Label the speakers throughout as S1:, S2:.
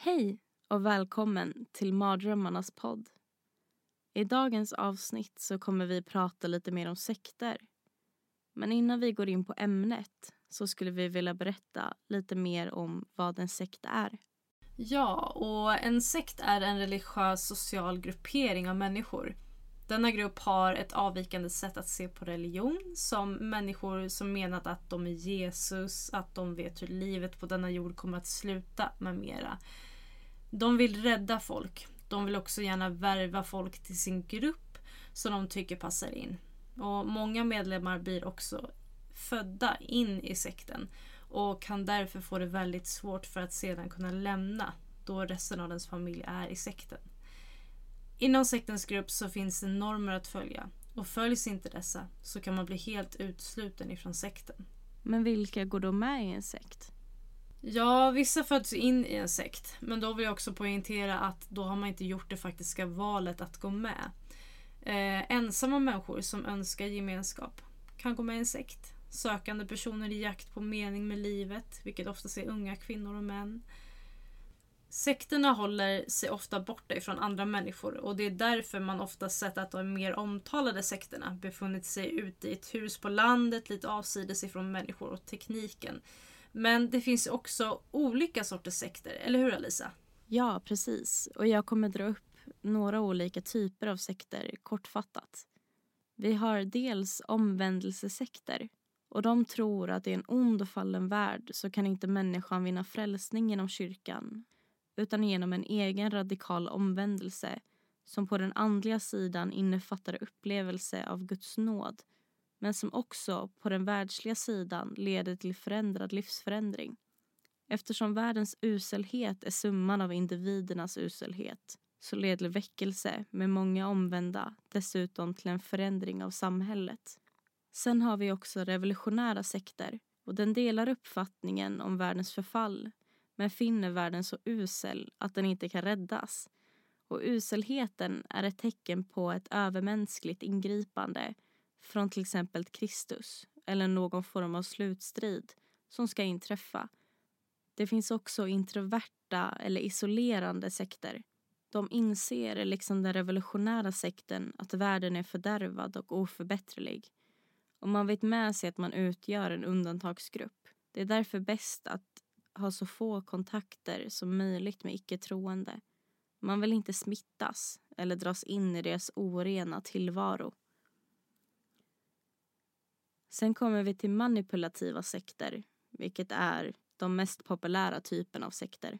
S1: Hej och välkommen till Mardrömmarnas podd. I dagens avsnitt så kommer vi prata lite mer om sekter. Men innan vi går in på ämnet så skulle vi vilja berätta lite mer om vad en sekt är.
S2: Ja, och en sekt är en religiös social gruppering av människor. Denna grupp har ett avvikande sätt att se på religion som människor som menat att de är Jesus, att de vet hur livet på denna jord kommer att sluta med mera. De vill rädda folk. De vill också gärna värva folk till sin grupp som de tycker passar in. Och Många medlemmar blir också födda in i sekten och kan därför få det väldigt svårt för att sedan kunna lämna då resten av ens familj är i sekten. Inom sektens grupp så finns det normer att följa och följs inte dessa så kan man bli helt utsluten ifrån sekten.
S1: Men vilka går då med i en sekt?
S2: Ja, vissa föds in i en sekt. Men då vill jag också poängtera att då har man inte gjort det faktiska valet att gå med. Eh, ensamma människor som önskar gemenskap kan gå med i en sekt. Sökande personer i jakt på mening med livet, vilket oftast är unga kvinnor och män. Sekterna håller sig ofta borta ifrån andra människor och det är därför man ofta sett att de mer omtalade sekterna befunnit sig ute i ett hus på landet lite avsides ifrån människor och tekniken. Men det finns också olika sorters sekter, eller hur Alisa?
S1: Ja, precis. Och jag kommer dra upp några olika typer av sekter kortfattat. Vi har dels omvändelsesekter och de tror att i en ond och fallen värld så kan inte människan vinna frälsning genom kyrkan utan genom en egen radikal omvändelse som på den andliga sidan innefattar upplevelse av Guds nåd men som också på den världsliga sidan leder till förändrad livsförändring. Eftersom världens uselhet är summan av individernas uselhet så leder väckelse med många omvända dessutom till en förändring av samhället. Sen har vi också revolutionära sekter och den delar uppfattningen om världens förfall men finner världen så usel att den inte kan räddas. Och uselheten är ett tecken på ett övermänskligt ingripande från till exempel Kristus eller någon form av slutstrid som ska inträffa. Det finns också introverta eller isolerande sekter. De inser, liksom den revolutionära sekten, att världen är fördärvad och oförbätterlig. Och man vet med sig att man utgör en undantagsgrupp. Det är därför bäst att ha så få kontakter som möjligt med icke-troende. Man vill inte smittas eller dras in i deras orena tillvaro. Sen kommer vi till manipulativa sekter, vilket är de mest populära typerna av sekter.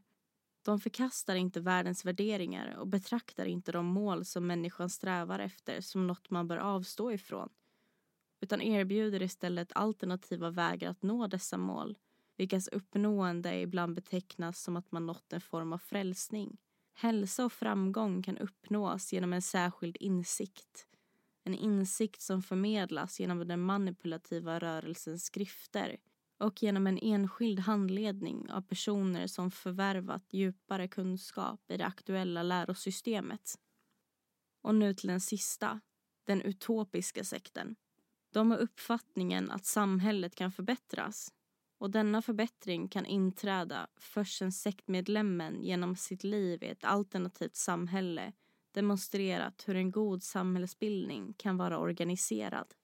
S1: De förkastar inte världens värderingar och betraktar inte de mål som människan strävar efter som något man bör avstå ifrån utan erbjuder istället alternativa vägar att nå dessa mål vilkas uppnående ibland betecknas som att man nått en form av frälsning. Hälsa och framgång kan uppnås genom en särskild insikt. En insikt som förmedlas genom den manipulativa rörelsens skrifter och genom en enskild handledning av personer som förvärvat djupare kunskap i det aktuella lärosystemet. Och nu till den sista, den utopiska sekten. De har uppfattningen att samhället kan förbättras och denna förbättring kan inträda först sen sektmedlemmen genom sitt liv i ett alternativt samhälle demonstrerat hur en god samhällsbildning kan vara organiserad.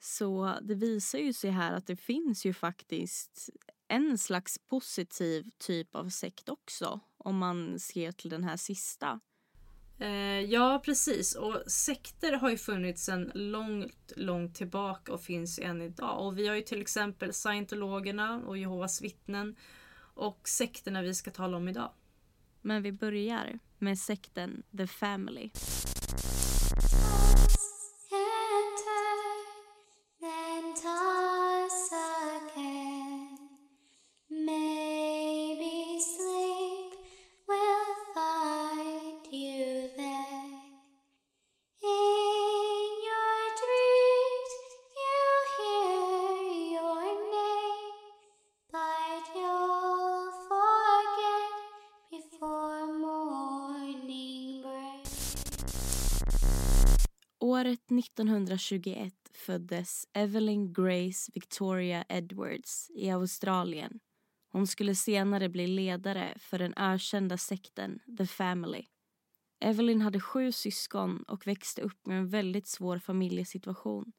S1: Så det visar ju sig här att det finns ju faktiskt en slags positiv typ av sekt också om man ser till den här sista.
S2: Eh, ja, precis. Och sekter har ju funnits sedan långt, långt tillbaka och finns än idag. Och vi har ju till exempel scientologerna och Jehovas vittnen och sekterna vi ska tala om idag.
S1: Men vi börjar med sekten The Family. Året 1921 föddes Evelyn Grace Victoria Edwards i Australien. Hon skulle senare bli ledare för den ökända sekten The Family. Evelyn hade sju syskon och växte upp med en väldigt svår familjesituation.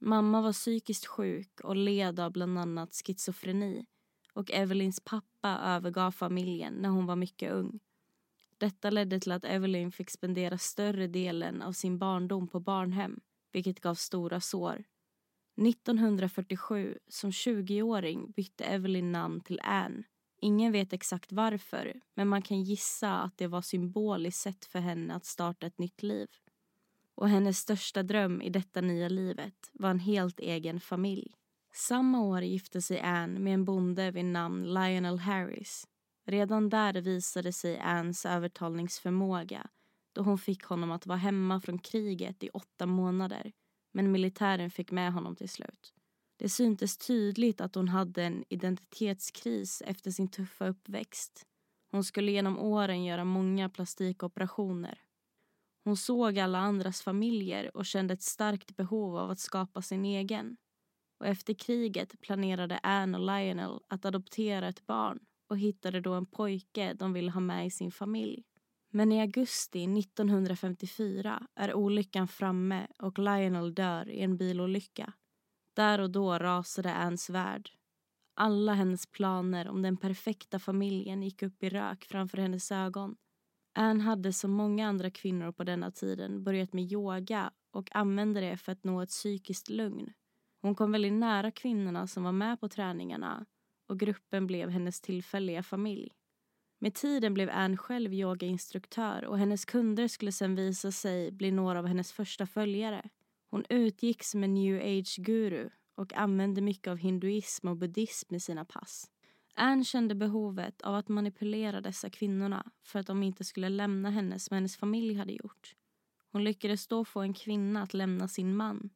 S1: Mamma var psykiskt sjuk och led av bland annat schizofreni och Evelyns pappa övergav familjen när hon var mycket ung. Detta ledde till att Evelyn fick spendera större delen av sin barndom på barnhem, vilket gav stora sår. 1947, som 20-åring, bytte Evelyn namn till Anne. Ingen vet exakt varför, men man kan gissa att det var symboliskt sätt för henne att starta ett nytt liv. Och hennes största dröm i detta nya livet var en helt egen familj. Samma år gifte sig Anne med en bonde vid namn Lionel Harris Redan där visade sig Anns övertalningsförmåga då hon fick honom att vara hemma från kriget i åtta månader. Men militären fick med honom till slut. Det syntes tydligt att hon hade en identitetskris efter sin tuffa uppväxt. Hon skulle genom åren göra många plastikoperationer. Hon såg alla andras familjer och kände ett starkt behov av att skapa sin egen. Och efter kriget planerade Anne och Lionel att adoptera ett barn och hittade då en pojke de ville ha med i sin familj. Men i augusti 1954 är olyckan framme och Lionel dör i en bilolycka. Där och då rasade Anns värld. Alla hennes planer om den perfekta familjen gick upp i rök framför hennes ögon. Anne hade som många andra kvinnor på denna tiden börjat med yoga och använde det för att nå ett psykiskt lugn. Hon kom väldigt nära kvinnorna som var med på träningarna och gruppen blev hennes tillfälliga familj. Med tiden blev Anne själv yogainstruktör och hennes kunder skulle sen visa sig bli några av hennes första följare. Hon utgick som en new age-guru och använde mycket av hinduism och buddhism i sina pass. Anne kände behovet av att manipulera dessa kvinnorna för att de inte skulle lämna henne som hennes familj hade gjort. Hon lyckades då få en kvinna att lämna sin man.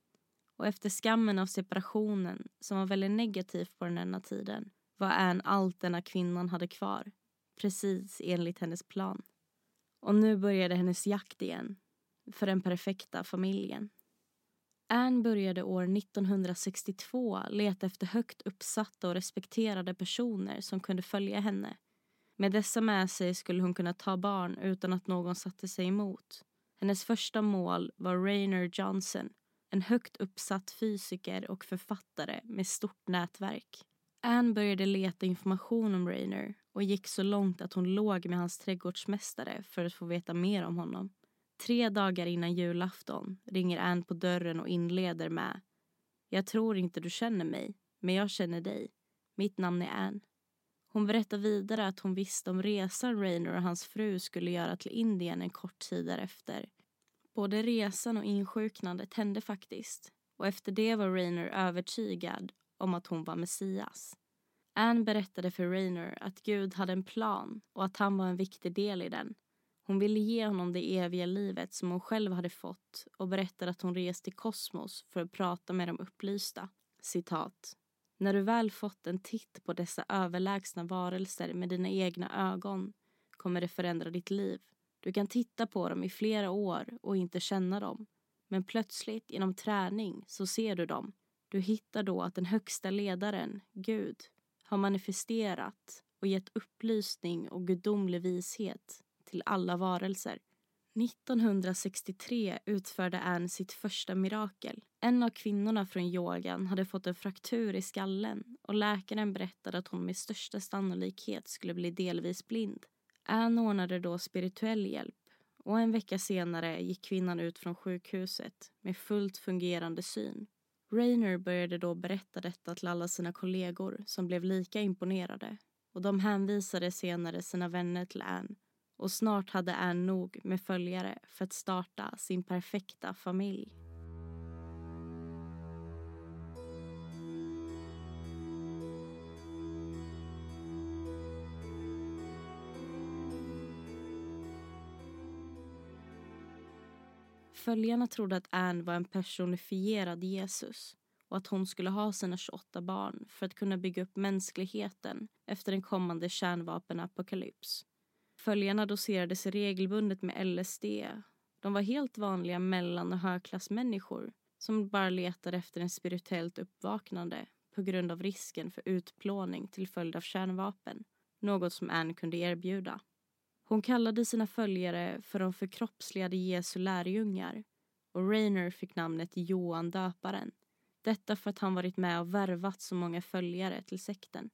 S1: Och efter skammen av separationen, som var väldigt negativ på den här tiden, var Anne allt denna kvinnan hade kvar. Precis enligt hennes plan. Och nu började hennes jakt igen. För den perfekta familjen. Anne började år 1962 leta efter högt uppsatta och respekterade personer som kunde följa henne. Med dessa med sig skulle hon kunna ta barn utan att någon satte sig emot. Hennes första mål var Rainer Johnson, en högt uppsatt fysiker och författare med stort nätverk. Anne började leta information om Rainer och gick så långt att hon låg med hans trädgårdsmästare för att få veta mer om honom. Tre dagar innan julafton ringer Anne på dörren och inleder med Jag tror inte du känner mig, men jag känner dig. Mitt namn är Anne. Hon berättar vidare att hon visste om resan Rainer och hans fru skulle göra till Indien en kort tid därefter. Både resan och insjuknandet hände faktiskt och efter det var Rainer övertygad om att hon var Messias. Anne berättade för Rainer att Gud hade en plan och att han var en viktig del i den. Hon ville ge honom det eviga livet som hon själv hade fått och berättade att hon rest till kosmos för att prata med de upplysta. Citat. När du väl fått en titt på dessa överlägsna varelser med dina egna ögon kommer det förändra ditt liv. Du kan titta på dem i flera år och inte känna dem. Men plötsligt genom träning så ser du dem du hittar då att den högsta ledaren, Gud, har manifesterat och gett upplysning och gudomlig vishet till alla varelser. 1963 utförde Anne sitt första mirakel. En av kvinnorna från yogan hade fått en fraktur i skallen och läkaren berättade att hon med största sannolikhet skulle bli delvis blind. Anne ordnade då spirituell hjälp och en vecka senare gick kvinnan ut från sjukhuset med fullt fungerande syn. Rainer började då berätta detta till alla sina kollegor som blev lika imponerade och de hänvisade senare sina vänner till Anne och snart hade Anne nog med följare för att starta sin perfekta familj. Följarna trodde att Anne var en personifierad Jesus och att hon skulle ha sina 28 barn för att kunna bygga upp mänskligheten efter en kommande kärnvapenapokalyps. Följarna doserade sig regelbundet med LSD. De var helt vanliga mellan och högklassmänniskor som bara letade efter en spirituellt uppvaknande på grund av risken för utplåning till följd av kärnvapen, något som Anne kunde erbjuda. Hon kallade sina följare för de förkroppsligade Jesu lärjungar och Rainer fick namnet Johan döparen. Detta för att han varit med och värvat så många följare till sekten.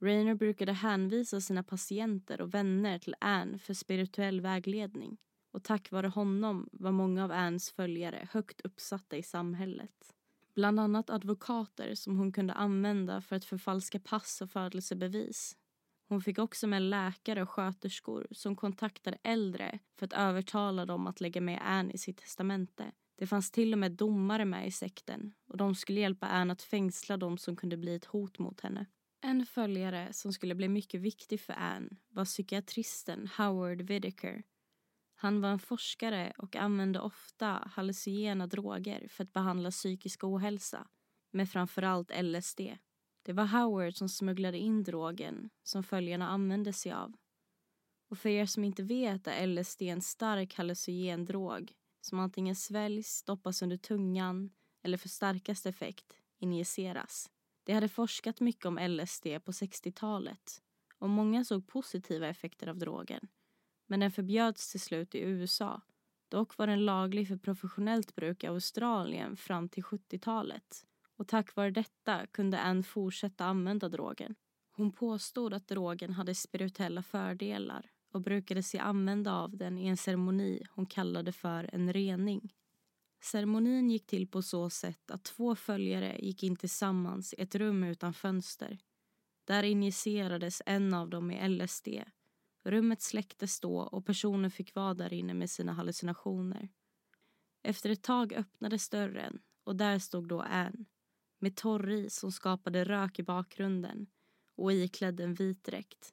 S1: Rainer brukade hänvisa sina patienter och vänner till Anne för spirituell vägledning och tack vare honom var många av Annes följare högt uppsatta i samhället. Bland annat advokater som hon kunde använda för att förfalska pass och födelsebevis. Hon fick också med läkare och sköterskor som kontaktade äldre för att övertala dem att lägga med Anne i sitt testamente. Det fanns till och med domare med i sekten och de skulle hjälpa Anne att fängsla dem som kunde bli ett hot mot henne. En följare som skulle bli mycket viktig för Anne var psykiatristen Howard Whittaker. Han var en forskare och använde ofta hallucinogena droger för att behandla psykisk ohälsa, med framförallt LSD. Det var Howard som smugglade in drogen som följarna använde sig av. Och för er som inte vet är LSD en stark hallucinogen drog som antingen sväljs, stoppas under tungan eller för starkaste effekt injiceras. Det hade forskat mycket om LSD på 60-talet och många såg positiva effekter av drogen. Men den förbjöds till slut i USA. Dock var den laglig för professionellt bruk i Australien fram till 70-talet och tack vare detta kunde Anne fortsätta använda drogen. Hon påstod att drogen hade spirituella fördelar och brukade sig använda av den i en ceremoni hon kallade för en rening. Ceremonin gick till på så sätt att två följare gick in tillsammans i ett rum utan fönster. Där injicerades en av dem i LSD. Rummet släcktes då och personen fick vara där inne med sina hallucinationer. Efter ett tag öppnades dörren och där stod då Anne med torr is som skapade rök i bakgrunden och iklädd en vit dräkt.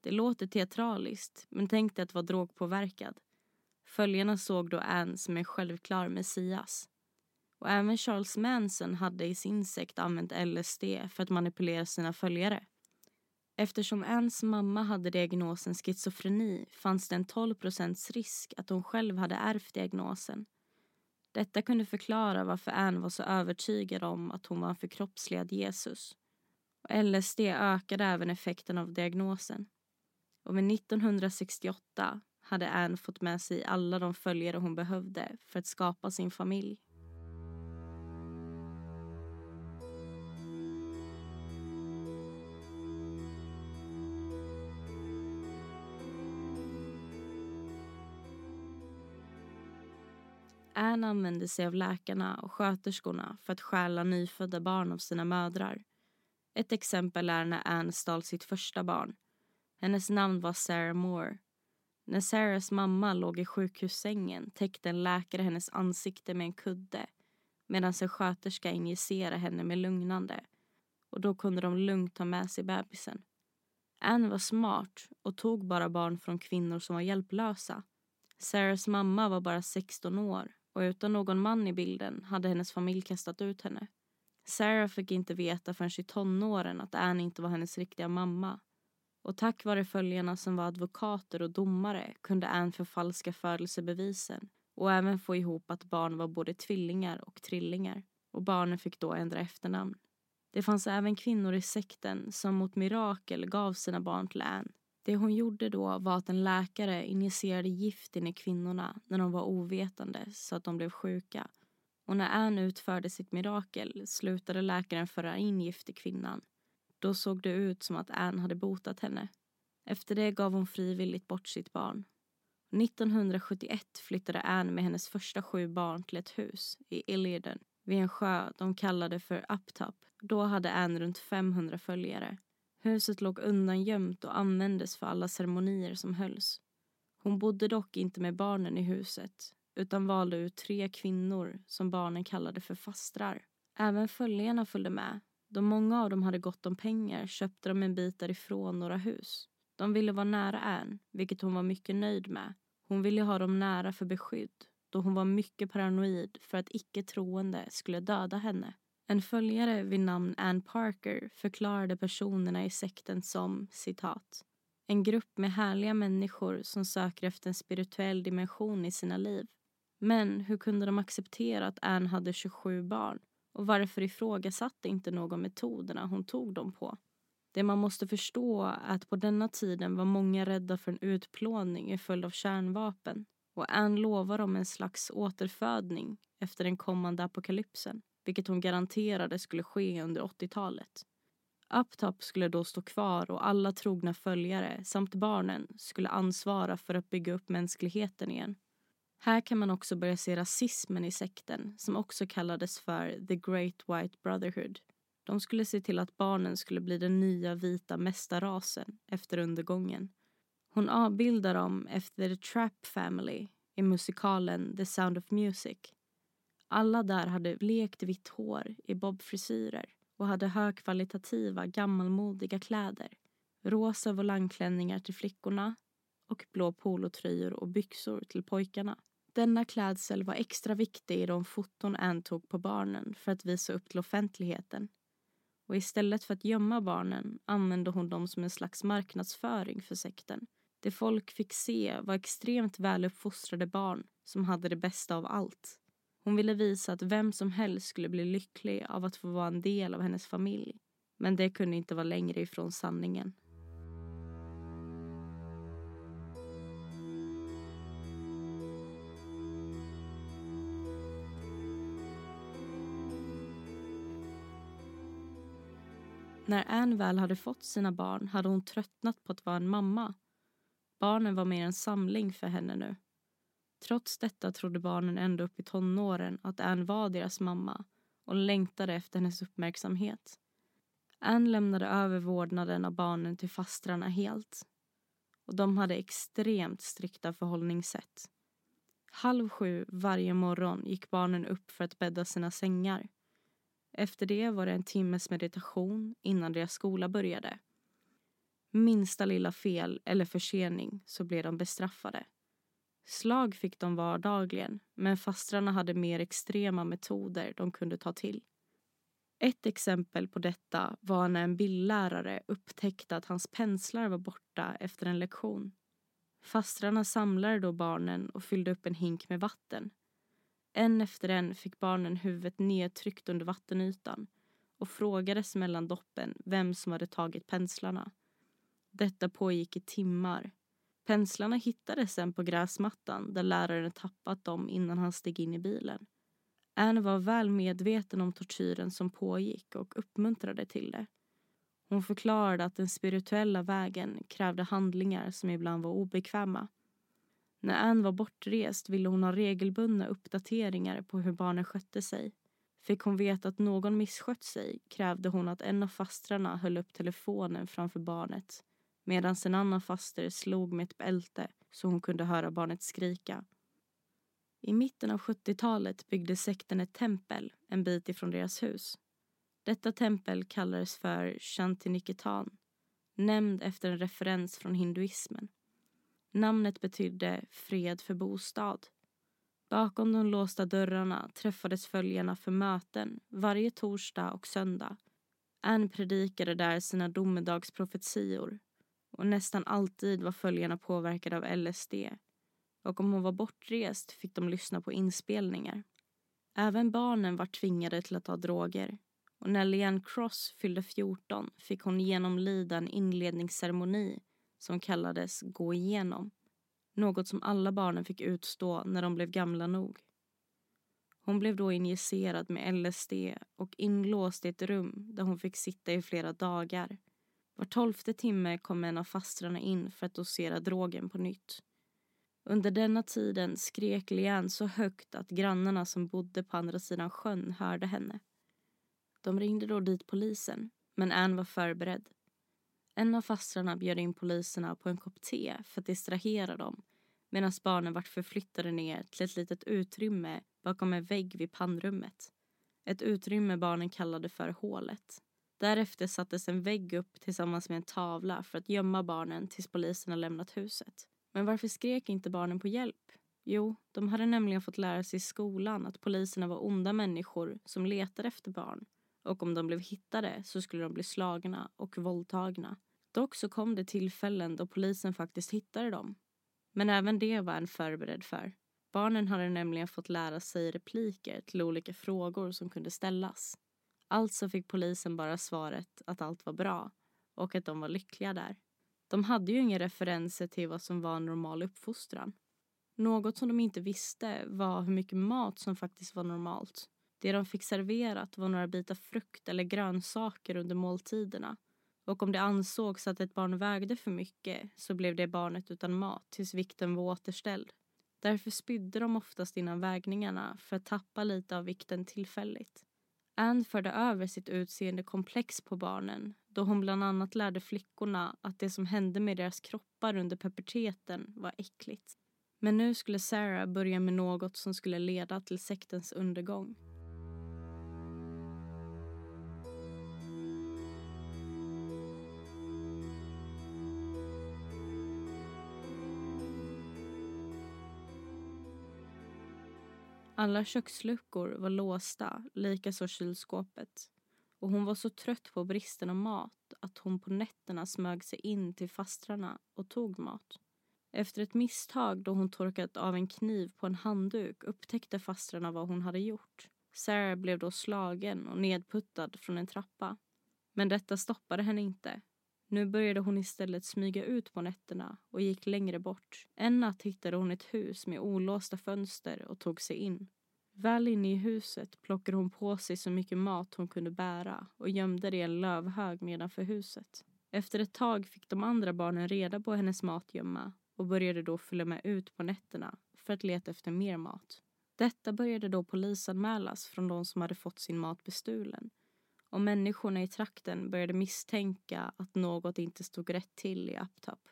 S1: Det låter teatraliskt, men tänk dig att vara drogpåverkad. Följarna såg då Anne som en självklar Messias. Och även Charles Manson hade i sin sekt använt LSD för att manipulera sina följare. Eftersom Anns mamma hade diagnosen schizofreni fanns det en 12% risk att hon själv hade ärvt diagnosen. Detta kunde förklara varför Anne var så övertygad om att hon var en förkroppsligad Jesus. Och LSD ökade även effekten av diagnosen. Och med 1968 hade Anne fått med sig alla de följare hon behövde för att skapa sin familj. Anne använde sig av läkarna och sköterskorna för att stjäla nyfödda barn av sina mödrar. Ett exempel är när Anne stal sitt första barn. Hennes namn var Sarah Moore. När Sarahs mamma låg i sjukhussängen täckte en läkare hennes ansikte med en kudde medan en sköterska injicerade henne med lugnande och då kunde de lugnt ta med sig bebisen. Anne var smart och tog bara barn från kvinnor som var hjälplösa. Sarahs mamma var bara 16 år och utan någon man i bilden hade hennes familj kastat ut henne. Sarah fick inte veta förrän i tonåren att Anne inte var hennes riktiga mamma. Och tack vare följarna som var advokater och domare kunde Anne förfalska födelsebevisen och även få ihop att barn var både tvillingar och trillingar. Och barnen fick då ändra efternamn. Det fanns även kvinnor i sekten som mot mirakel gav sina barn till Anne det hon gjorde då var att en läkare injicerade gift in i kvinnorna när de var ovetande så att de blev sjuka. Och när Anne utförde sitt mirakel slutade läkaren föra in gift i kvinnan. Då såg det ut som att Anne hade botat henne. Efter det gav hon frivilligt bort sitt barn. 1971 flyttade Anne med hennes första sju barn till ett hus i Illiden vid en sjö de kallade för Uptop. Då hade Anne runt 500 följare. Huset låg undangömt och användes för alla ceremonier som hölls. Hon bodde dock inte med barnen i huset utan valde ut tre kvinnor som barnen kallade för fastrar. Även följarna följde med. Då många av dem hade gott om pengar köpte de en bit därifrån några hus. De ville vara nära Anne, vilket hon var mycket nöjd med. Hon ville ha dem nära för beskydd då hon var mycket paranoid för att icke troende skulle döda henne. En följare vid namn Ann Parker förklarade personerna i sekten som citat En grupp med härliga människor som söker efter en spirituell dimension i sina liv. Men hur kunde de acceptera att Anne hade 27 barn? Och varför ifrågasatte inte någon metoderna hon tog dem på? Det man måste förstå är att på denna tiden var många rädda för en utplåning i följd av kärnvapen och Anne lovar dem en slags återfödning efter den kommande apokalypsen vilket hon garanterade skulle ske under 80-talet. Uptop skulle då stå kvar och alla trogna följare samt barnen skulle ansvara för att bygga upp mänskligheten igen. Här kan man också börja se rasismen i sekten som också kallades för The Great White Brotherhood. De skulle se till att barnen skulle bli den nya vita mästarrasen efter undergången. Hon avbildar dem efter The Trap Family i musikalen The Sound of Music. Alla där hade lekt vitt hår i bobfrisyrer och hade högkvalitativa gammalmodiga kläder. Rosa volangklänningar till flickorna och blå polotröjor och byxor till pojkarna. Denna klädsel var extra viktig i de foton Anne tog på barnen för att visa upp till offentligheten. Och istället för att gömma barnen använde hon dem som en slags marknadsföring för sekten. Det folk fick se var extremt väluppfostrade barn som hade det bästa av allt. Hon ville visa att vem som helst skulle bli lycklig av att få vara en del av hennes familj. Men det kunde inte vara längre ifrån sanningen. När Anne väl hade fått sina barn hade hon tröttnat på att vara en mamma. Barnen var mer en samling för henne nu. Trots detta trodde barnen ända upp i tonåren att Anne var deras mamma och längtade efter hennes uppmärksamhet. Anne lämnade över vårdnaden av barnen till fastrarna helt. Och de hade extremt strikta förhållningssätt. Halv sju varje morgon gick barnen upp för att bädda sina sängar. Efter det var det en timmes meditation innan deras skola började. Minsta lilla fel eller försening så blev de bestraffade. Slag fick de vardagligen, men fastrarna hade mer extrema metoder de kunde ta till. Ett exempel på detta var när en bildlärare upptäckte att hans penslar var borta efter en lektion. Fastrarna samlade då barnen och fyllde upp en hink med vatten. En efter en fick barnen huvudet nedtryckt under vattenytan och frågades mellan doppen vem som hade tagit penslarna. Detta pågick i timmar Penslarna hittades sen på gräsmattan där läraren tappat dem innan han steg in i bilen. Anne var väl medveten om tortyren som pågick och uppmuntrade till det. Hon förklarade att den spirituella vägen krävde handlingar som ibland var obekväma. När Anne var bortrest ville hon ha regelbundna uppdateringar på hur barnen skötte sig. Fick hon veta att någon misskött sig krävde hon att en av fastrarna höll upp telefonen framför barnet medan en annan faster slog med ett bälte så hon kunde höra barnet skrika. I mitten av 70-talet byggde sekten ett tempel en bit ifrån deras hus. Detta tempel kallades för Shantiniketan, nämnd efter en referens från hinduismen. Namnet betydde fred för bostad. Bakom de låsta dörrarna träffades följarna för möten varje torsdag och söndag. Anne predikade där sina domedagsprofetior och nästan alltid var följarna påverkade av LSD och om hon var bortrest fick de lyssna på inspelningar. Även barnen var tvingade till att ta droger och när Leanne Cross fyllde 14 fick hon genomlida en inledningsceremoni som kallades Gå igenom. Något som alla barnen fick utstå när de blev gamla nog. Hon blev då injicerad med LSD och inlåst i ett rum där hon fick sitta i flera dagar var tolfte timme kom en av fastrarna in för att dosera drogen på nytt. Under denna tiden skrek Leanne så högt att grannarna som bodde på andra sidan sjön hörde henne. De ringde då dit polisen, men Anne var förberedd. En av fastrarna bjöd in poliserna på en kopp te för att distrahera dem medan barnen vart förflyttade ner till ett litet utrymme bakom en vägg vid pannrummet. Ett utrymme barnen kallade för hålet. Därefter sattes en vägg upp tillsammans med en tavla för att gömma barnen tills poliserna lämnat huset. Men varför skrek inte barnen på hjälp? Jo, de hade nämligen fått lära sig i skolan att poliserna var onda människor som letade efter barn och om de blev hittade så skulle de bli slagna och våldtagna. Dock så kom det tillfällen då polisen faktiskt hittade dem. Men även det var en förberedd för. Barnen hade nämligen fått lära sig repliker till olika frågor som kunde ställas. Alltså fick polisen bara svaret att allt var bra och att de var lyckliga där. De hade ju inga referenser till vad som var normal uppfostran. Något som de inte visste var hur mycket mat som faktiskt var normalt. Det de fick serverat var några bitar frukt eller grönsaker under måltiderna. Och om det ansågs att ett barn vägde för mycket så blev det barnet utan mat tills vikten var återställd. Därför spydde de oftast innan vägningarna för att tappa lite av vikten tillfälligt. Anne förde över sitt utseende komplex på barnen då hon bland annat lärde flickorna att det som hände med deras kroppar under puberteten var äckligt. Men nu skulle Sarah börja med något som skulle leda till sektens undergång. Alla köksluckor var låsta, likaså kylskåpet. Och hon var så trött på bristen av mat att hon på nätterna smög sig in till fastrarna och tog mat. Efter ett misstag då hon torkat av en kniv på en handduk upptäckte fastrarna vad hon hade gjort. Sarah blev då slagen och nedputtad från en trappa. Men detta stoppade henne inte. Nu började hon istället smyga ut på nätterna och gick längre bort. En natt hittade hon ett hus med olåsta fönster och tog sig in. Väl inne i huset plockade hon på sig så mycket mat hon kunde bära och gömde det i en lövhög nedanför huset. Efter ett tag fick de andra barnen reda på hennes matgömma och började då följa med ut på nätterna för att leta efter mer mat. Detta började då polisanmälas från de som hade fått sin mat bestulen och människorna i trakten började misstänka att något inte stod rätt till i Uptop.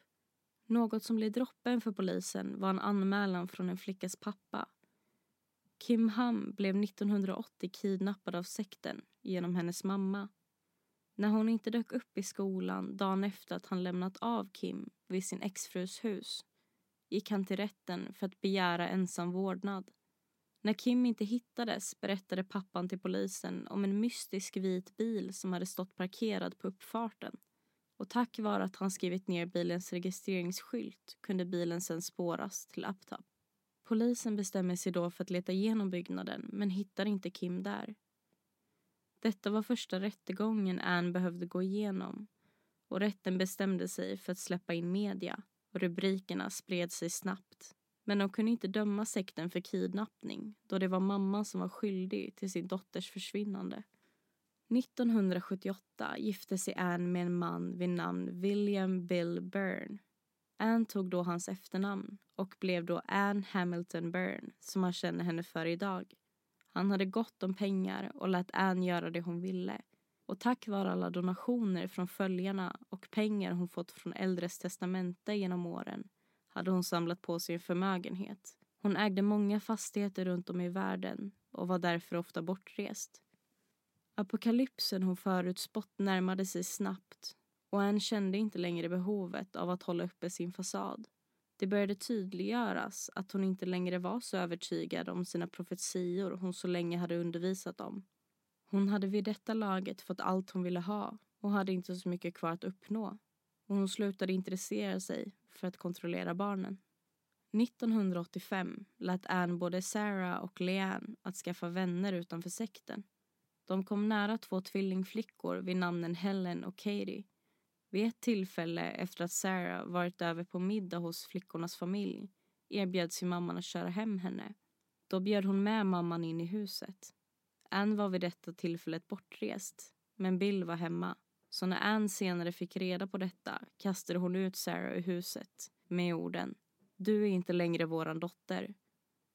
S1: Något som blev droppen för polisen var en anmälan från en flickas pappa. Kim Ham blev 1980 kidnappad av sekten genom hennes mamma. När hon inte dök upp i skolan dagen efter att han lämnat av Kim vid sin exfrus hus gick han till rätten för att begära ensam vårdnad. När Kim inte hittades berättade pappan till polisen om en mystisk vit bil som hade stått parkerad på uppfarten. Och tack vare att han skrivit ner bilens registreringsskylt kunde bilen sedan spåras till Uptop. Polisen bestämmer sig då för att leta igenom byggnaden men hittar inte Kim där. Detta var första rättegången Anne behövde gå igenom och rätten bestämde sig för att släppa in media och rubrikerna spred sig snabbt. Men de kunde inte döma sekten för kidnappning då det var mamman som var skyldig till sin dotters försvinnande. 1978 gifte sig Anne med en man vid namn William Bill Byrne. Anne tog då hans efternamn och blev då Anne Hamilton Byrne som man känner henne för idag. Han hade gott om pengar och lät Anne göra det hon ville. Och tack vare alla donationer från följarna och pengar hon fått från äldres testamente genom åren hade hon samlat på sig en förmögenhet. Hon ägde många fastigheter runt om i världen och var därför ofta bortrest. Apokalypsen hon förutspått närmade sig snabbt och Anne kände inte längre behovet av att hålla uppe sin fasad. Det började tydliggöras att hon inte längre var så övertygad om sina profetior hon så länge hade undervisat om. Hon hade vid detta laget fått allt hon ville ha och hade inte så mycket kvar att uppnå. Och hon slutade intressera sig för att kontrollera barnen. 1985 lät Anne både Sarah och Leanne att skaffa vänner utanför sekten. De kom nära två tvillingflickor vid namnen Helen och Katie. Vid ett tillfälle efter att Sarah varit över på middag hos flickornas familj erbjöd sig mamman att köra hem henne. Då bjöd hon med mamman in i huset. Anne var vid detta tillfället bortrest, men Bill var hemma. Så när Anne senare fick reda på detta kastade hon ut Sarah ur huset med orden Du är inte längre våran dotter.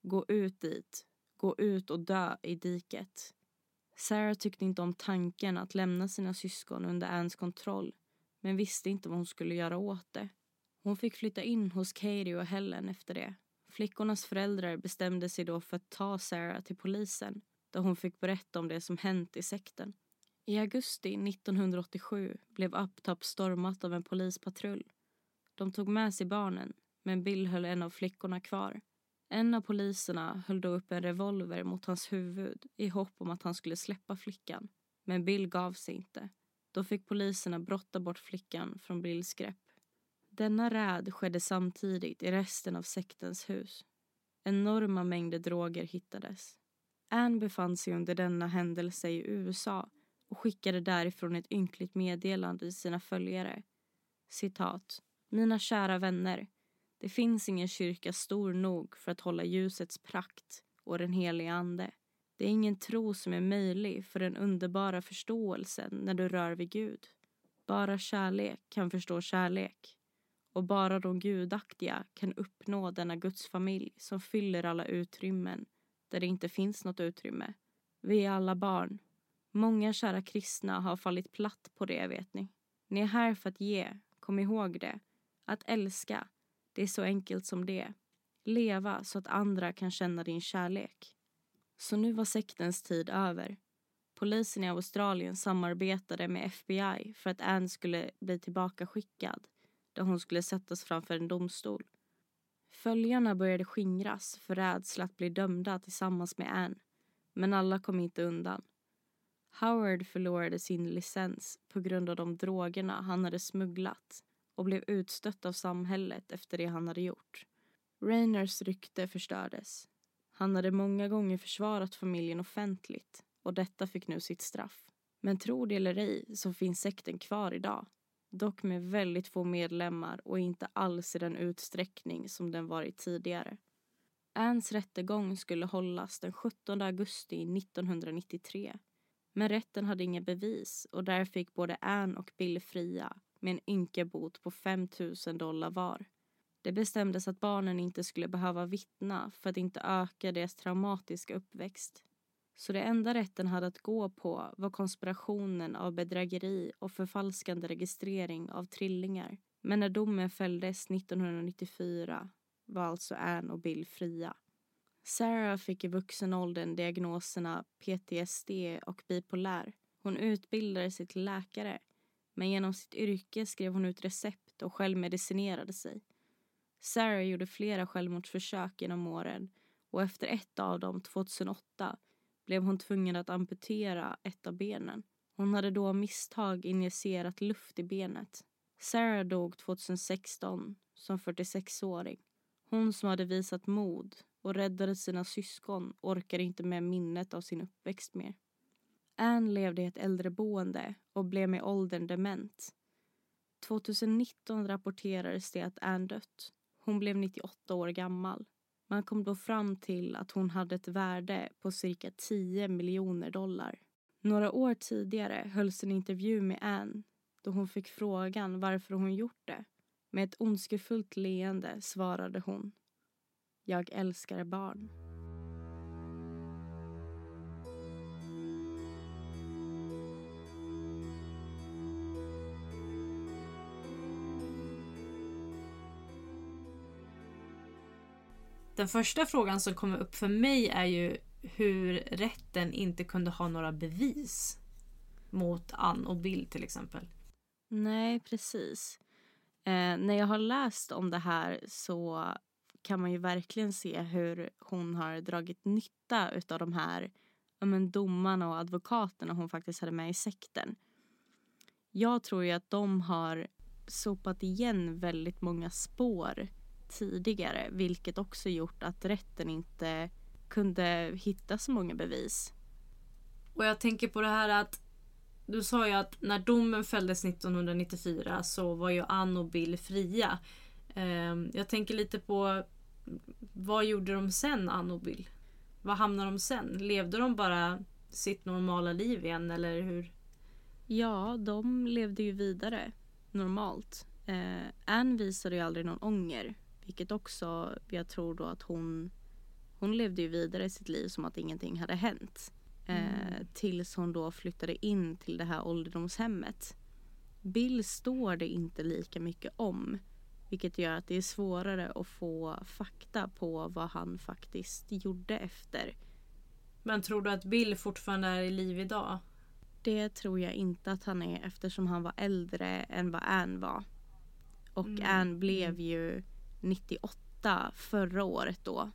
S1: Gå ut dit. Gå ut och dö i diket. Sarah tyckte inte om tanken att lämna sina syskon under Anns kontroll men visste inte vad hon skulle göra åt det. Hon fick flytta in hos Katie och Helen efter det. Flickornas föräldrar bestämde sig då för att ta Sarah till polisen där hon fick berätta om det som hänt i sekten. I augusti 1987 blev Uptop stormat av en polispatrull. De tog med sig barnen, men Bill höll en av flickorna kvar. En av poliserna höll då upp en revolver mot hans huvud i hopp om att han skulle släppa flickan. Men Bill gav sig inte. Då fick poliserna brotta bort flickan från Bills grepp. Denna räd skedde samtidigt i resten av sektens hus. Enorma mängder droger hittades. Anne befann sig under denna händelse i USA och skickade därifrån ett ynkligt meddelande till sina följare. Citat. Mina kära vänner. Det finns ingen kyrka stor nog för att hålla ljusets prakt och den heliga ande. Det är ingen tro som är möjlig för den underbara förståelsen när du rör vid Gud. Bara kärlek kan förstå kärlek och bara de gudaktiga kan uppnå denna gudsfamilj som fyller alla utrymmen där det inte finns något utrymme. Vi är alla barn. Många kära kristna har fallit platt på det, vet ni. Ni är här för att ge, kom ihåg det. Att älska, det är så enkelt som det. Leva så att andra kan känna din kärlek. Så nu var sektens tid över. Polisen i Australien samarbetade med FBI för att Anne skulle bli tillbakaskickad där hon skulle sättas framför en domstol. Följarna började skingras för rädsla att bli dömda tillsammans med Anne. Men alla kom inte undan. Howard förlorade sin licens på grund av de drogerna han hade smugglat och blev utstött av samhället efter det han hade gjort. Rainers rykte förstördes. Han hade många gånger försvarat familjen offentligt och detta fick nu sitt straff. Men tro det eller ej så finns sekten kvar idag. Dock med väldigt få medlemmar och inte alls i den utsträckning som den varit tidigare. Anns rättegång skulle hållas den 17 augusti 1993. Men rätten hade inga bevis och där fick både Ann och Bill fria med en ynka bot på 5 000 dollar var. Det bestämdes att barnen inte skulle behöva vittna för att inte öka deras traumatiska uppväxt. Så det enda rätten hade att gå på var konspirationen av bedrägeri och förfalskande registrering av trillingar. Men när domen fälldes 1994 var alltså Anne och Bill fria. Sarah fick i vuxen åldern diagnoserna PTSD och bipolär. Hon utbildade sig till läkare men genom sitt yrke skrev hon ut recept och självmedicinerade sig. Sarah gjorde flera självmordsförsök genom åren och efter ett av dem, 2008, blev hon tvungen att amputera ett av benen. Hon hade då av misstag injicerat luft i benet. Sarah dog 2016 som 46-åring. Hon som hade visat mod och räddade sina syskon orkade inte med minnet av sin uppväxt mer. Anne levde i ett äldreboende och blev med åldern dement. 2019 rapporterades det att Anne dött. Hon blev 98 år gammal. Man kom då fram till att hon hade ett värde på cirka 10 miljoner dollar. Några år tidigare hölls en intervju med Anne då hon fick frågan varför hon gjort det. Med ett ondskefullt leende svarade hon. Jag älskar barn.
S2: Den första frågan som kommer upp för mig är ju hur rätten inte kunde ha några bevis mot Ann och Bill till exempel.
S1: Nej, precis. Eh, när jag har läst om det här så kan man ju verkligen se hur hon har dragit nytta av de här men, domarna och advokaterna hon faktiskt hade med i sekten. Jag tror ju att de har sopat igen väldigt många spår tidigare vilket också gjort att rätten inte kunde hitta så många bevis.
S2: Och jag tänker på det här att du sa ju att när domen fälldes 1994 så var ju Ann och Bill fria. Ehm, jag tänker lite på vad gjorde de sen, Bill? Vad hamnade de sen? Levde de bara sitt normala liv igen eller hur?
S1: Ja, de levde ju vidare normalt. Eh, Ann visade ju aldrig någon ånger vilket också, jag tror då att hon, hon levde ju vidare sitt liv som att ingenting hade hänt. Eh, mm. tills hon då flyttade in till det här ålderdomshemmet. Bill står det inte lika mycket om. Vilket gör att det är svårare att få fakta på vad han faktiskt gjorde efter.
S2: Men tror du att Bill fortfarande är i liv idag?
S1: Det tror jag inte att han är eftersom han var äldre än vad Ann var. Och mm. Ann blev mm. ju 98 förra året då.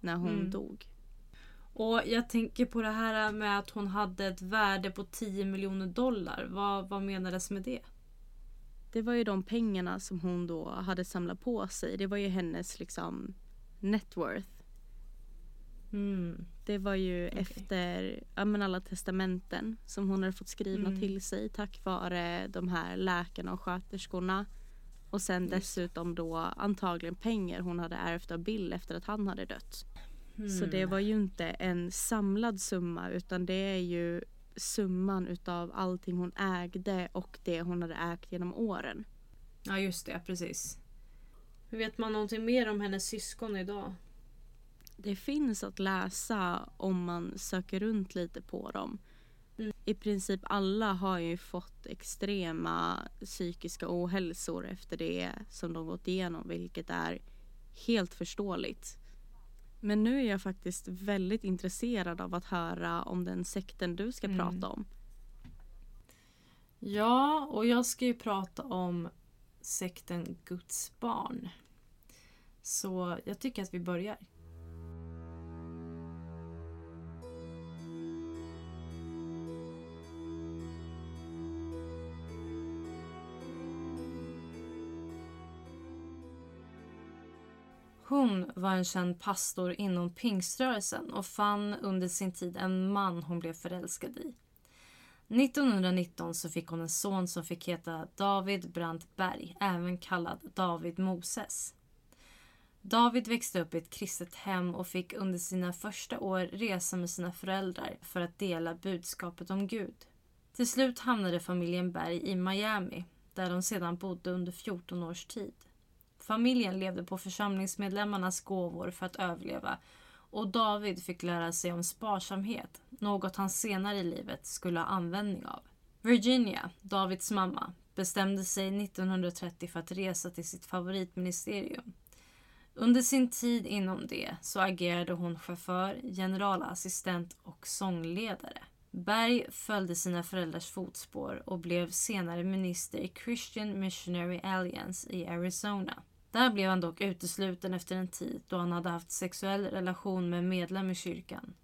S1: När hon mm. dog.
S2: Och jag tänker på det här med att hon hade ett värde på 10 miljoner dollar. Vad, vad menades med det?
S1: Det var ju de pengarna som hon då hade samlat på sig. Det var ju hennes liksom net worth.
S2: Mm.
S1: Det var ju efter ja, men alla testamenten som hon hade fått skrivna
S2: Mm.
S1: till sig tack vare de här läkarna och sköterskorna. Och sen
S2: Just
S1: dessutom då antagligen pengar hon hade ärvt av Bill efter att han hade dött. Så det
S2: Mm.
S1: var ju inte en samlad summa utan det är ju summan utav allting hon ägde och det hon hade ägt genom åren.
S2: Ja, just det. Precis. Vet man någonting mer om hennes syskon idag?
S1: Det finns att läsa om man söker runt lite på dem.
S2: Mm.
S1: I princip alla har ju fått extrema psykiska ohälsor efter det som de gått igenom vilket är helt förståeligt. Men nu är jag faktiskt väldigt intresserad av att höra om den sekten du ska
S2: Mm.
S1: prata om.
S2: Ja, och jag ska ju prata om sekten Guds barn. Så jag tycker att vi börjar. Hon var en känd pastor inom pingströrelsen och fann under sin tid en man hon blev förälskad i. 1919 så fick hon en son som fick heta David Brandt Berg, även kallad David Moses. David växte upp i ett kristet hem och fick under sina första år resa med sina föräldrar för att dela budskapet om Gud. Till slut hamnade familjen Berg i Miami där de sedan bodde under 14 års tid. Familjen levde på församlingsmedlemmarnas gåvor för att överleva och David fick lära sig om sparsamhet, något han senare i livet skulle ha användning av. Virginia, Davids mamma, bestämde sig 1930 för att resa till sitt favoritministerium. Under sin tid inom det så agerade hon chaufför, generalassistent och sångledare. Berg följde sina föräldrars fotspår och blev senare minister i Christian Missionary Alliance i Arizona. Där blev han dock utesluten efter en tid då han hade haft sexuell relation med en medlem i kyrkan.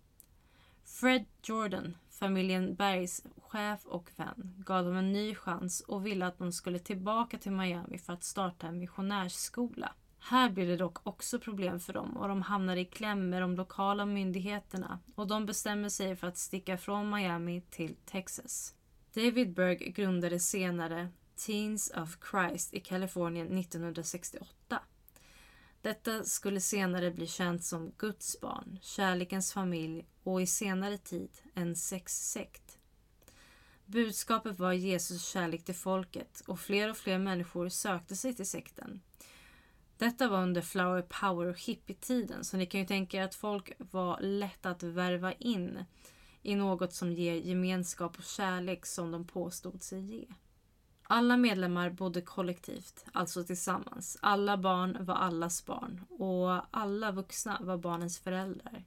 S2: Fred Jordan, familjen Bergs chef och vän, gav dem en ny chans och ville att de skulle tillbaka till Miami för att starta en missionärsskola. Här blev det dock också problem för dem och de hamnade i kläm med de lokala myndigheterna och de bestämmer sig för att sticka från Miami till Texas. David Berg grundade senare Teens of Christ i Kalifornien 1968. Detta skulle senare bli känt som Guds barn, kärlekens familj och i senare tid en sexsekt. Budskapet var Jesus kärlek till folket och fler och fler människor sökte sig till sekten. Detta var under flower power och hippietiden så ni kan ju tänka er att folk var lätta att värva in i något som ger gemenskap och kärlek som de påstod sig ge. Alla medlemmar bodde kollektivt, alltså tillsammans. Alla barn var allas barn och alla vuxna var barnens föräldrar.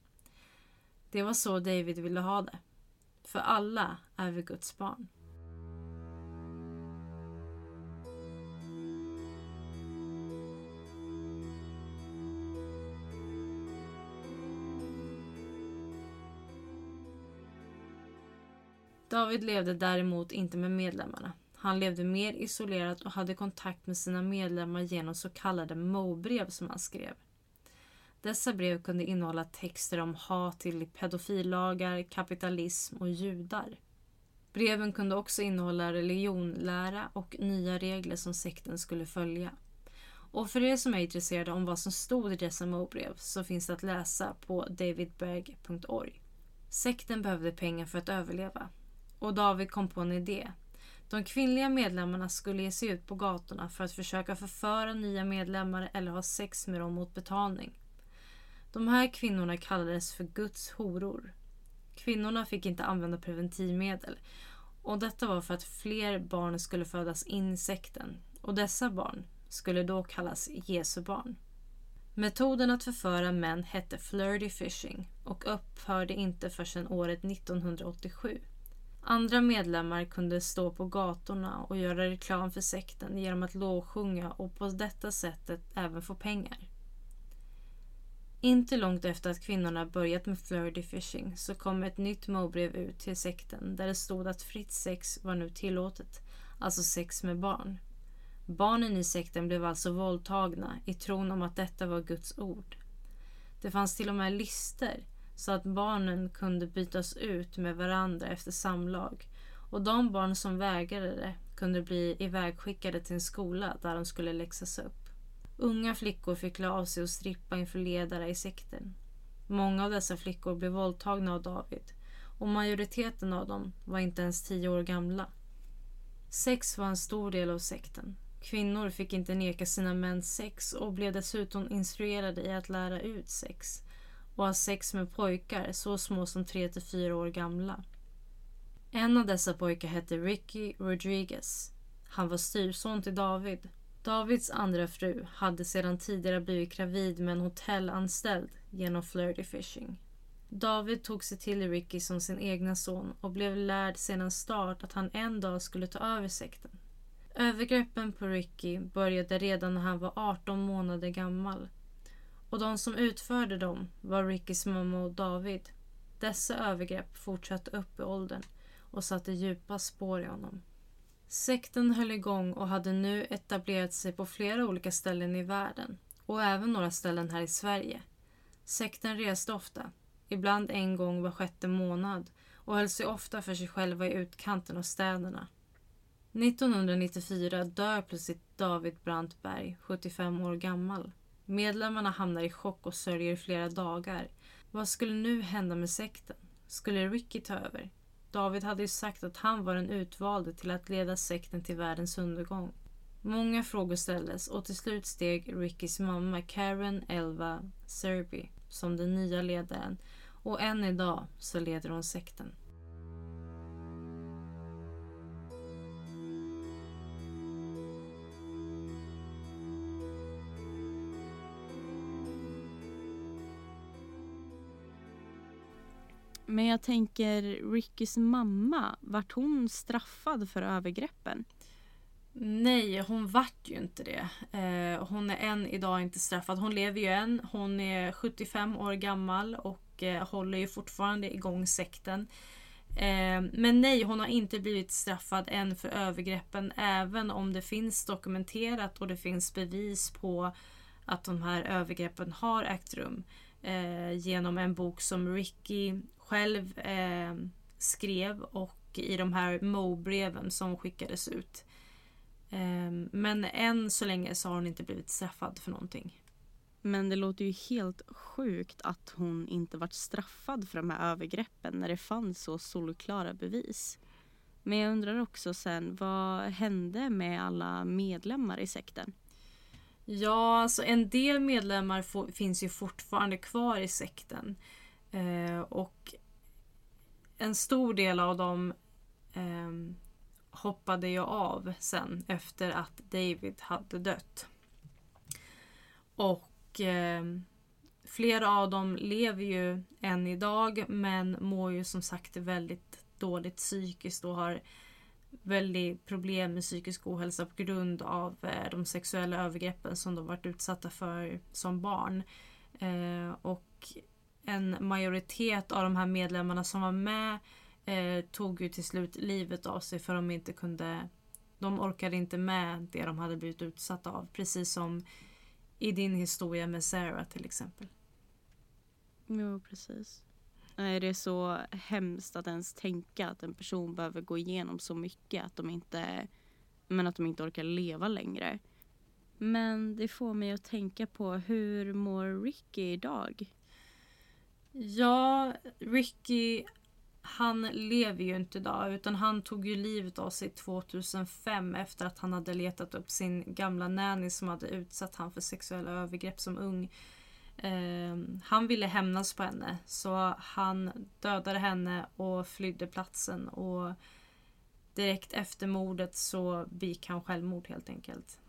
S2: Det var så David ville ha det. För alla är vi Guds barn. David levde däremot inte med medlemmarna. Han levde mer isolerat och hade kontakt med sina medlemmar genom så kallade mobrev som han skrev. Dessa brev kunde innehålla texter om hat till pedofillagar, kapitalism och judar. Breven kunde också innehålla religionlära och nya regler som sekten skulle följa. Och för er som är intresserade om vad som stod i dessa mobrev så finns det att läsa på davidberg.org. Sekten behövde pengar för att överleva och David kom på en idé. De kvinnliga medlemmarna skulle ge sig ut på gatorna för att försöka förföra nya medlemmar eller ha sex med dem mot betalning. De här kvinnorna kallades för Guds horor. Kvinnorna fick inte använda preventivmedel och detta var för att fler barn skulle födas in i sekten och dessa barn skulle då kallas Jesu barn. Metoden att förföra män hette flirty fishing och upphörde inte förrän året 1987. Andra medlemmar kunde stå på gatorna och göra reklam för sekten genom att lovsjunga och på detta sättet även få pengar. Inte långt efter att kvinnorna börjat med flirty fishing så kom ett nytt mobrev ut till sekten där det stod att fritt sex var nu tillåtet, alltså sex med barn. Barnen i sekten blev alltså våldtagna i tron om att detta var Guds ord. Det fanns till och med lister så att barnen kunde bytas ut med varandra efter samlag och de barn som vägrade det kunde bli ivägskickade till en skola där de skulle läxas upp. Unga flickor fick klä av sig och strippa inför ledare i sekten. Många av dessa flickor blev våldtagna av David och majoriteten av dem var inte ens tio år gamla. Sex var en stor del av sekten. Kvinnor fick inte neka sina män sex och blev dessutom instruerade i att lära ut sex och har sex med pojkar så små som 3 till 4 år gamla. En av dessa pojkar hette Ricky Rodriguez. Han var styrson till David. Davids andra fru hade sedan tidigare blivit gravid med en hotellanställd genom flirty fishing. David tog sig till Ricky som sin egna son och blev lärd sedan start att han en dag skulle ta över sekten. Övergreppen på Ricky började redan när han var 18 månader gammal. Och de som utförde dem var Rickys mamma och David. Dessa övergrepp fortsatte upp i åldern och satte djupa spår i honom. Sekten höll igång och hade nu etablerat sig på flera olika ställen i världen och även några ställen här i Sverige. Sekten reste ofta, ibland en gång var sjätte månad och höll sig ofta för sig själva i utkanten av städerna. 1994 dör plötsligt David Brantberg, 75 år gammal. Medlemmarna hamnar i chock och sörjer i flera dagar. Vad skulle nu hända med sekten? Skulle Ricky ta över? David hade ju sagt att han var den utvalde till att leda sekten till världens undergång. Många frågor ställdes och till slut steg Rickys mamma Karen Elva Serby som den nya ledaren och än idag så leder hon sekten.
S1: Men jag tänker Rickys mamma, vart hon straffad för övergreppen?
S2: Nej, hon vart ju inte det. Eh, hon är än idag inte straffad. Hon lever ju än. Hon är 75 år gammal och eh, håller ju fortfarande igång sekten. Eh, men nej, hon har inte blivit straffad än för övergreppen även om det finns dokumenterat och det finns bevis på att de här övergreppen har ägt rum eh, genom en bok som Ricky själv eh, skrev och i de här Mo-breven som skickades ut. Eh, men än så länge så har hon inte blivit straffad för någonting.
S1: Men det låter ju helt sjukt att hon inte varit straffad för de här övergreppen när det fanns så solklara bevis. Men jag undrar också sen, vad hände med alla medlemmar i sekten?
S2: Ja, alltså en del medlemmar finns ju fortfarande kvar i sekten. Eh, och en stor del av dem eh, hoppade jag av sen efter att David hade dött. Och eh, flera av dem lever ju än idag men mår ju som sagt väldigt dåligt psykiskt och har väldigt problem med psykisk ohälsa på grund av eh, de sexuella övergreppen som de varit utsatta för som barn. Eh, och en majoritet av de här medlemmarna som var med eh, tog ju till slut livet av sig för de inte kunde de orkade inte med det de hade blivit utsatta av. Precis som i din historia med Sarah till exempel.
S1: Jo, precis. Nej, det är så hemskt att ens tänka att en person behöver gå igenom så mycket att de inte, men att de inte orkar leva längre. Men det får mig att tänka på hur mår Ricky idag?
S2: Ja, Ricky han lever ju inte idag utan han tog ju livet av sig 2005 efter att han hade letat upp sin gamla nanny som hade utsatt han för sexuella övergrepp som ung. Eh, han ville hämnas på henne så han dödade henne och flydde platsen och direkt efter mordet så begick han självmord helt enkelt.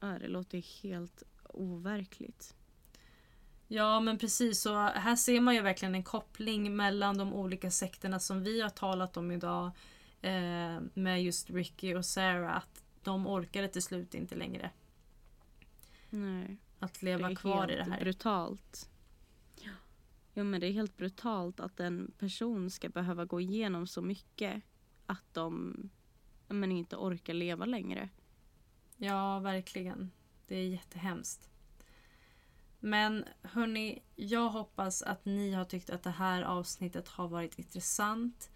S1: Ja, det låter helt overkligt.
S2: Ja men precis så här ser man ju verkligen en koppling mellan de olika sekterna som vi har talat om idag eh, med just Ricky och Sarah att de orkade till slut inte längre.
S1: Nej.
S2: att leva
S1: det är
S2: kvar
S1: helt
S2: i det här.
S1: brutalt. Ja men det är helt brutalt att en person ska behöva gå igenom så mycket att de men inte orkar leva längre.
S2: Ja, verkligen. Det är jättehemskt. Men hörni, jag hoppas att ni har tyckt att det här avsnittet har varit intressant.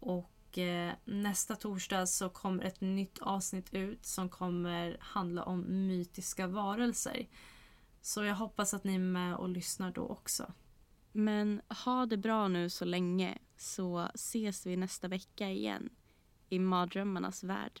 S2: Och eh, nästa torsdag så kommer ett nytt avsnitt ut som kommer handla om mytiska varelser. Så jag hoppas att ni är med och lyssnar då också.
S1: Men ha det bra nu så länge så ses vi nästa vecka igen i mardrömmarnas värld.